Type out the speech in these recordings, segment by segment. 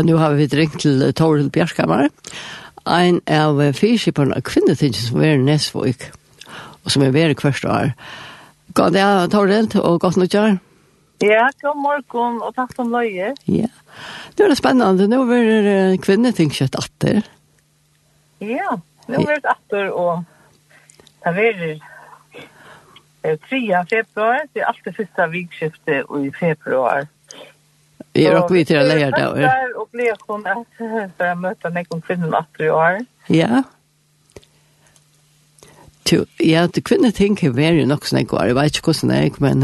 ja, nu har vi ringt til Toril Bjerskammar, en av fyrskiparna av kvinnetinget som er i Nesvøk, og som er veri kvørst år. God dag, Toril, og godt nytt år. Ja, god morgen, og takk som løye. Ja, det er spennende. Nå er det kvinnetinget atter. Ja, nå er det atter, og det er det. 3 februar, det er alltid første vikskiftet i februar. Vi är också vidare läger där. Jag blev hon at jag mötte en ekon kvinnan att i år. Ja. Tu, ja, det kvinner du er tänker nok sånn jeg går. Jeg vet inte hur sen men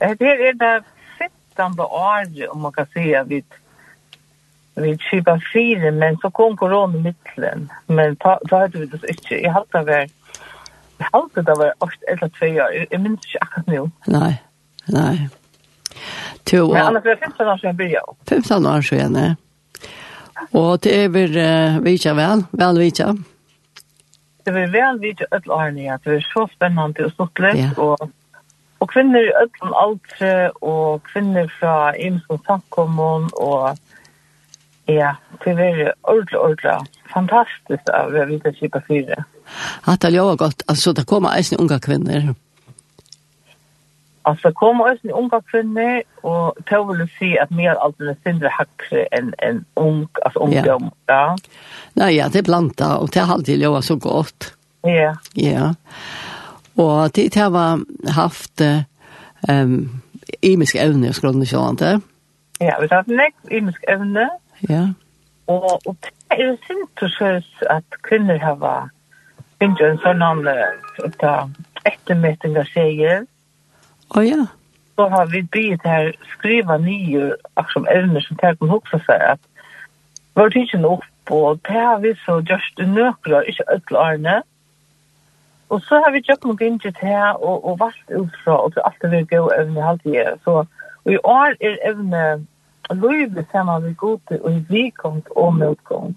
eh det er det 15 år om man kan si, at vi Vi kjipa fire, men så kom korona i mitten. Men da hadde vi det inte. Jag hade väl Jeg halte det var 8 eller 2 år. Jeg minns ikke akkurat nå. Nei, nei. Tu, Men annars er det 15 år siden sedan började. 15 år siden, ja. Og til øver uh, vidtja vel, vel vidtja. Det var vel vidtja ødel årene, det var så spennende og stort løp, ja. og, og kvinner i ødel aldre, og kvinner fra Imsson Sankommun, og ja, det var ordentlig, ordentlig fantastisk av vidtja kjipa fire. At det var godt, altså det kommer eisen unga kvinner. Ja Alltså kom oss en unga kvinne och då vill si att mer allt är sindre hackre än en ung alltså ungdom. Ja. ja. Nej, ja, det planta och det har alltid lovat så gott. Ja. Ja. Och det har var haft ehm um, imisk evne i skolan så inte. Ja, vi har haft näck imisk evne. Ja. Och och det är synd att kvinnor har varit en sån annan ett av mätningar säger. Å oh, ja. Så har vi bytt her skriva nye akkurat evner som tar kan hoksa seg at var tidsen opp og det har vi så gjørst i nøkla, ikke ødel årene. Og så har vi kjøpt noe ginger til og, og valgt ut fra og til alt det vil gå evne halvdige. Så og i år er evne løyve sammen vi god til og i vikong og motgång.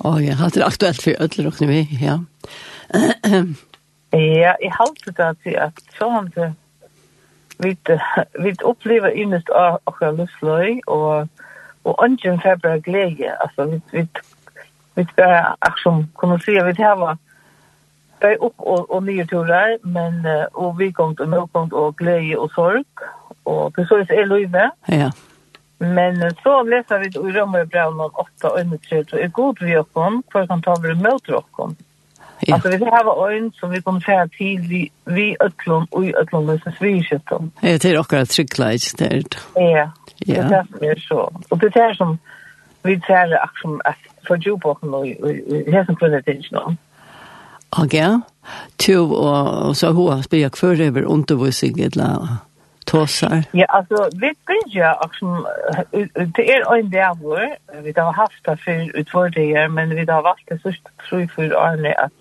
Å oh, ja, det er aktuelt for ødel og vi, ja. ja, jeg halte det til at sånn til vi vi upplever innest av och og, og ønsken ungen bare glede. Altså, vi vi vi bare, ach som kommer se vi har bare Bei upp og, og nye turer, men og vi kom til nødpunkt og glede og sorg, og det så er løyve. Ja. Men så leser vi i Rømmerbrevnen 8 og 9, og er god vi okken, hver kan ta over møter okken. Ja. Alltså vi har en som vi kommer säga till vi, vi ötlon och i ötlån med sin svirsköttom. Ja, det är också att tryckla i stället. Ja, det är mer så. Och det är som vi säger som att för djupåken och som kunde det inte någon. Okej. Tu och så hur spyr för över undervisning eller tosar? Ja, alltså vi bygger också, det är en där vår, vi har haft det för utvårdigare, men vi har valt det sist tror jag för Arne att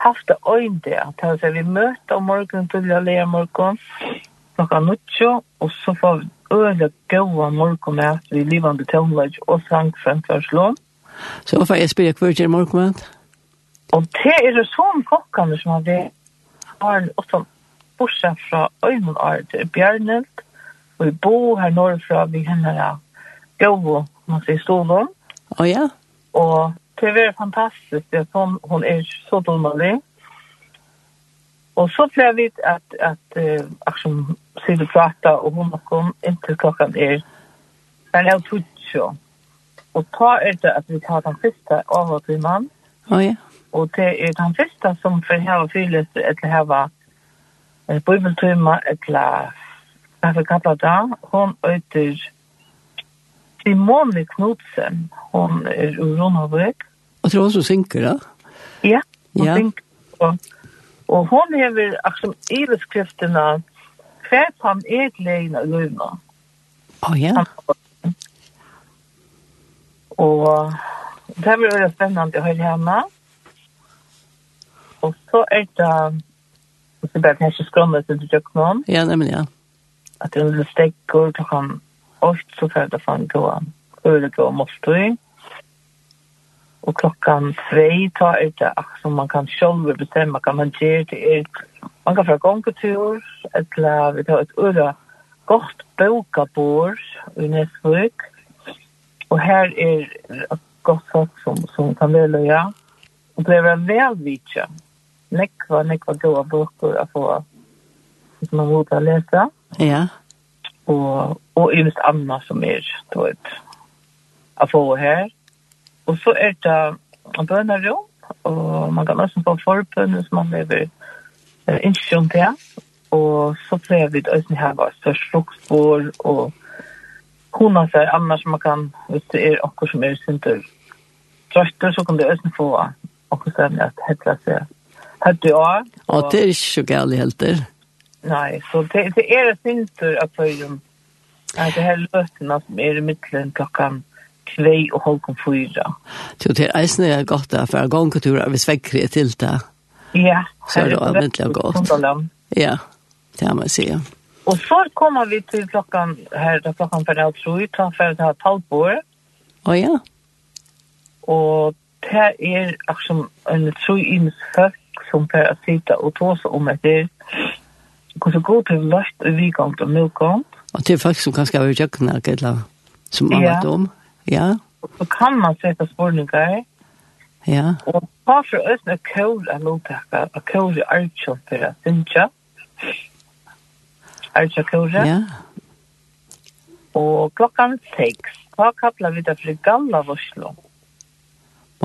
haft det øynde, at han sier vi møter om morgenen til å lere morgen, klokka nuttjo, og så får vi øyne gode morgen med at vi livende tøvnlag og sang fremførslån. Så hva jeg spyrir hver til morgen Og det er det sånn kokkene som har det har også bortsett fra øynene er det bjørnet, og vi bor her nordfra vi hender av gode, man sier stålån. Å oh, ja. Og det var fantastiskt att hon, hon är så dålig. Och så blev vi att, att äh, Aksjon Sivu prata och hon kom inte klockan är men jag tog så. Och ta är det att vi tar den första av vårt man. Oh, ja. Och det är den första som för här fyllet eller här var eh, bibeltrymme eller vad vi kallar det. Hon öter Simone Knudsen. Hon är ur Ronavik. Og tror også synker, da? Ja, hun ja. synker. Og, og hun hever akkurat iveskriftene hver han er gledende i løyene. Å ja. Og det blir veldig spennende å høre henne. Og så er det Og så bare kanskje skrånne til du tjøk noen. Ja, nemlig, ja. At det er en stekker, klokken 8, så får jeg det faen gå. Øyre gå og måtte i og klokkan 2 ta er det som man kan själv bestämma kan man ge det er man kan få gångtur eller vi tar et öra godt bokabord i Nesvøk och här är ett gott folk som, som kan välja ja. Och det er väl vitsa nekva nekva gode böcker å få hvis man vill läsa ja. Och och just annars som er då ett att få här Og så er det bønnerom, og man kan også få forbønn hvis man lever innsjøn til. Og så pleier vi det også her, ha størst fruktspår, og kona seg annars man kan, hvis det er noe som er synder trøster, så kan det også få noe som er hette seg. Hette ja. Og det er ikke så gærlig helt der. Nei, så det, det er synder at høyre. Det her løtene som er i midtelen klokkan tvei og halv fyra. Så det er eisne er godt da, for gongkultur er vi svekkere til det. Ja. Så er det ordentlig godt. Ja, det har man sier. Og så kommer vi til klokkan her, da klokkan for alt tror jeg, klokkan for det har talbord. Å ja. Og det er akkurat en tror jeg folk som for å sitte og ta seg om etter hvordan går til løst og vigang og mildgang. Og til folk som kanskje har gjort noe eller som man vet om. Ja Ja. Og så kan man sette spørninger. Ja. Og har så østen et kål av mottakka, og kjøl i artsjon for at synsja. Artsjon kjøl Ja. Og klokkan seks, hva kappler vi det for gamla Voslå.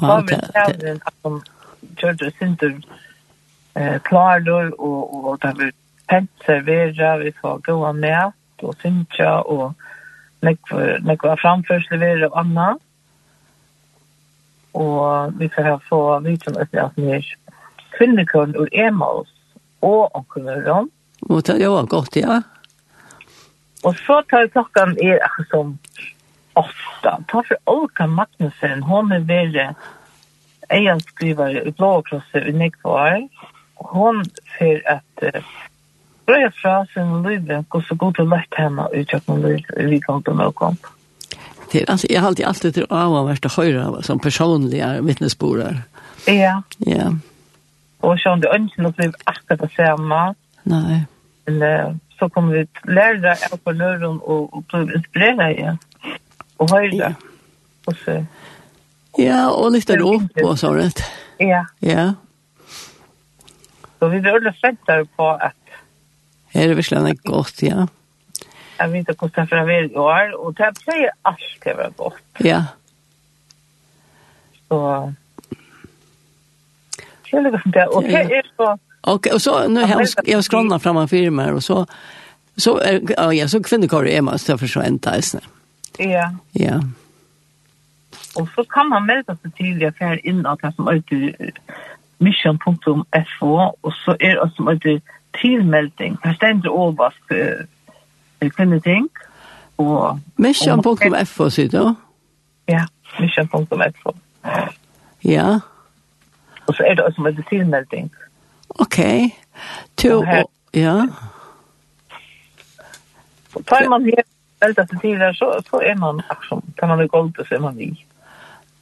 Da vil kjæren at de kjørte eh klarlor, og, og da vil pent servera, vi får gå med, og synsja, og nekva framførsel ved og anna. Og vi får her få vitsen etter at vi er kvinnekøren ur Emaus og omkønneren. Og det var godt, ja. Og så tar klokken er akkurat som åtta. Ta for Olga Magnussen, hon er veldig eianskrivare i Blåkrosset i Nikvar. Hon ser at börja fra sin liv, gå så god til lett hemma i kjøkken liv vi kan til noen Det er alltså, jeg har alltid alltid till av värsta höjra som personlige vittnesborar. Ja. Ja. Och så om det inte något blev akkurat det samma. Nej. Eller så kommer vi til lære av på lördagen og, og bli inspirerade igen. Og höjra. Ja. Og så. Ja, og litt och lyfta upp och rett. Ja. Ja. Så vi blir ordentligt fäddare på at Her er virkelig godt, ja. Jeg vet ikke hvordan det er vel i år, og det pleier alt til å være godt. Ja. Så... Det er liksom det, og det er så... Ok, og så nu jeg jag frem av firmaer, og så så er, ja så kvinnokor er man større for så ända isne. Ja. Ja. Og så kan man melde melda sig jeg jag inn in att som alltid mission.fo, og så er det som heter tilmelding. Her stender overvask uh, kvinneting. Og, mission.fo, sier du? Ja, mission.fo. Ja. Og så er det som heter tilmelding. Ok. To, her, ja. Så tar man her, eller til tidligere, så, så er man, akkurat, kan man jo gå ut og så er man i.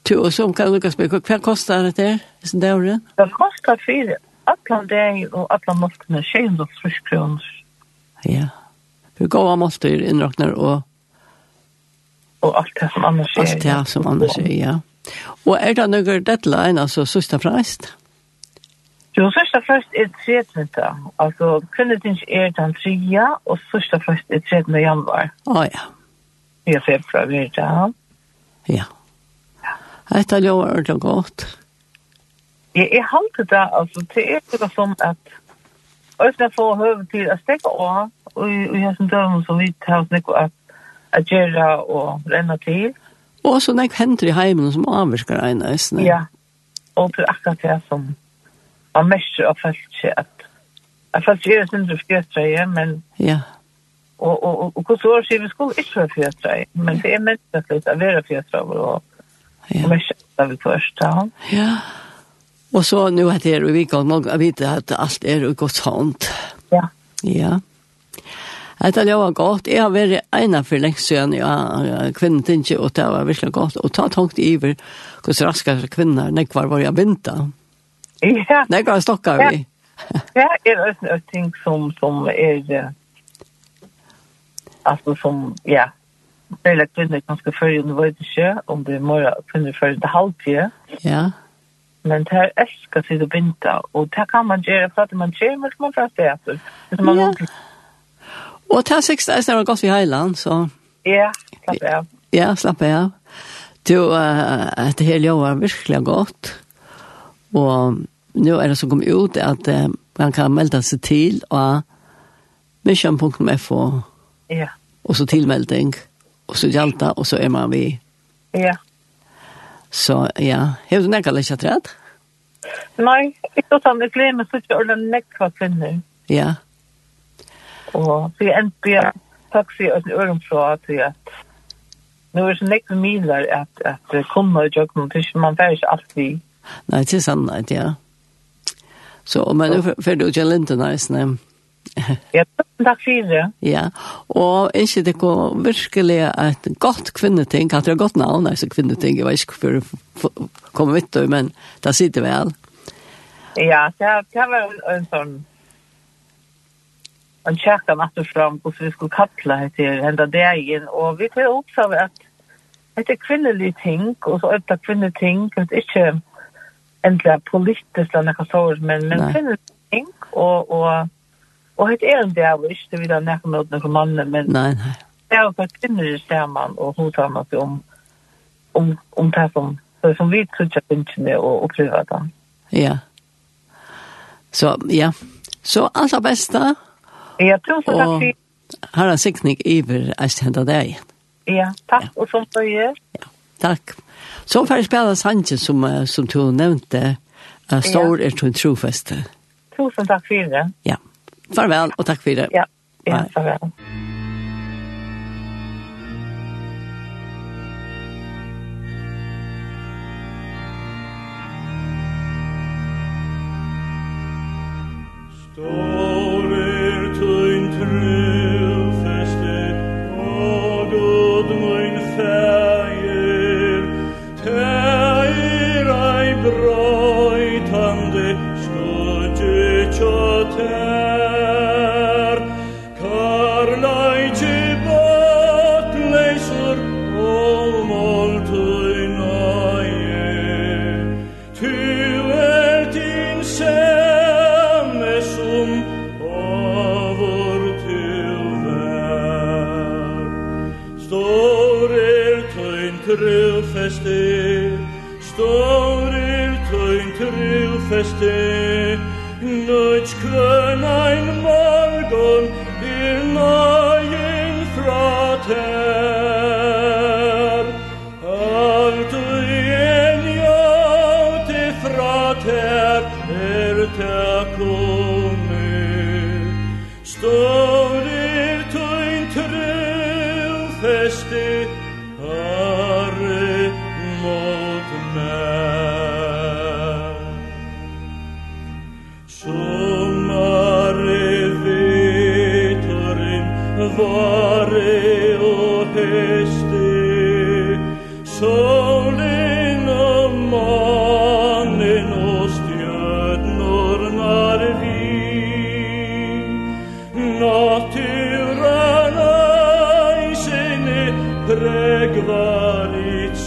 Du, og så kan du Lukas spørre, hva kostar det der, hvis det er Det Det kostar fire. Atlan deg og atlan måltene, 600 kroner. Ja. Vi går av målter innrakner og... Og alt det som annars er. Alt det som annars er, ja. Og er det noen deadline, altså sørste freist? Jo, sørste freist er 13. Altså, kvinnetins er den 3. og sørste freist er 13. januar. Å, ja. Ja, februar er det. Ja. Ja. Dette er jo ordentlig godt. Jeg, er halte det, altså, det er det som at Øyne får høve til å stekke av, og jeg har som døren som vi tar oss noe at at gjøre og renne til. Og så nek henter i heimen som avvirker en øyne. Ja, og det er akkurat det som man mest har følt seg at jeg følt seg er sin du fjøtre igjen, men ja. og, og, og, og hvordan år siden vi skulle ikke være fjøtre men det er menneskelig å være fjøtre og Ja. Men det vi först ja. Ja. Och så nu att det är vi går många vet att allt är i Guds hand. Ja. Ja. Att det var gott. Jag har varit ena för länge sedan Ja, kvinnan tänkte och det var verkligen gott. Och ta tankt i över hur så raska kvinnor när kvar var jag vänta. Ja. När går stockar vi. Ja, det är en ting som som är alltså som ja, Særlig kvinner kan skal føre under vøyde sjø, om det er mer kvinner føre til halvtid. Ja. Men det er elsker seg å binde, og det kan man gjøre for at man gjør, men man får se etter. Ja. Og det er seks, det er godt vi heiland, så... Ja, slapp av. Ja, slapp av. Du, uh, det hele jo er virkelig godt. Og nå er det som kom ut at uh, man kan melde seg til og mission.fo. Ja. Og så tilmelding. Ja og så gjaldt og så er man vi. Ja. Så ja, har du nekka litt rett? Nei, ikke sånn, jeg gleder meg så ikke ordentlig nekka kvinner. Ja. Og så jeg endte jeg taxi og en ørum fra så at nå er det så nekka miler at, at kommer og jøkken, man får ikke alt vi. Nei, det er sannhet, ja. Så, men nå får du ikke en linten, nei, Ja, tusen takk for det. Ja, og ikke det går virkelig et godt kvinneting, at det er godt navn, altså kvinneting, jeg vet ikke hvorfor det kommer vidt, men det sitter vel. Ja, det, det var en, en sånn en kjekka natt og fram, hvordan vi skulle kattla etter henda dagen, og vi tar opp så at det er kvinnelig ting, og så er det kvinnelig ting, at ikke endelig politisk eller noe sånt, men, men kvinnelig ting, og, og Og det er en dag, ikke det vil ha nekke med noen mannen, men nei, nei. det er jo for kvinner i stemmen, og hun tar noe om, om, om det som, det som vi tror ikke og opplever det. Ja. Så, ja. Så alt det beste. Ja, tusen takk for Har en sikning iver eist hendet deg. Ja, takk, ja. og som så gjør. Ja, takk. Så får jeg spille Sanchez som, som du nevnte. uh, Stor er til en trofeste. Tusen takk for det. Ja. Farvel, og takk for det. Ja, ja farvel. trufeste, Stór er tøyn trufeste, Nøtj kvøn ein morgon Er nøyen fra ter en ja til fra ter Er ter komi Stor er tøyn trufeste,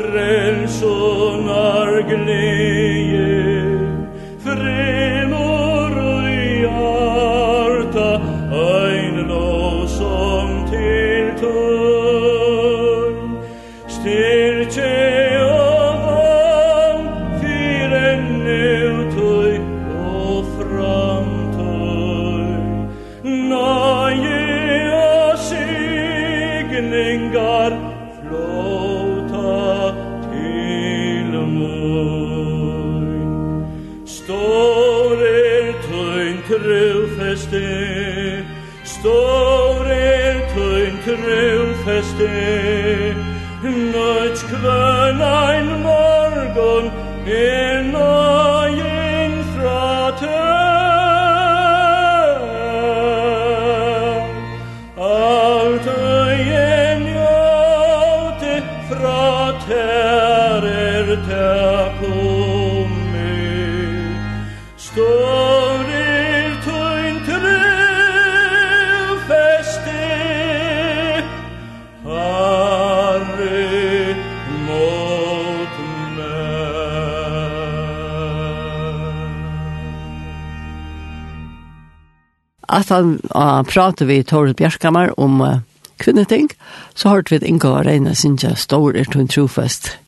frälsunar glädje feste Stor er tøyn trul feste Nødt kvøn ein morgon Er nøyen fra tøyn Alt øyen jøte fra tær er tøyn aftan uh, prater vi Toril Bjerkammer om uh, kvinneting, så hørte vi at Inga var regnet sin stor er til en trofest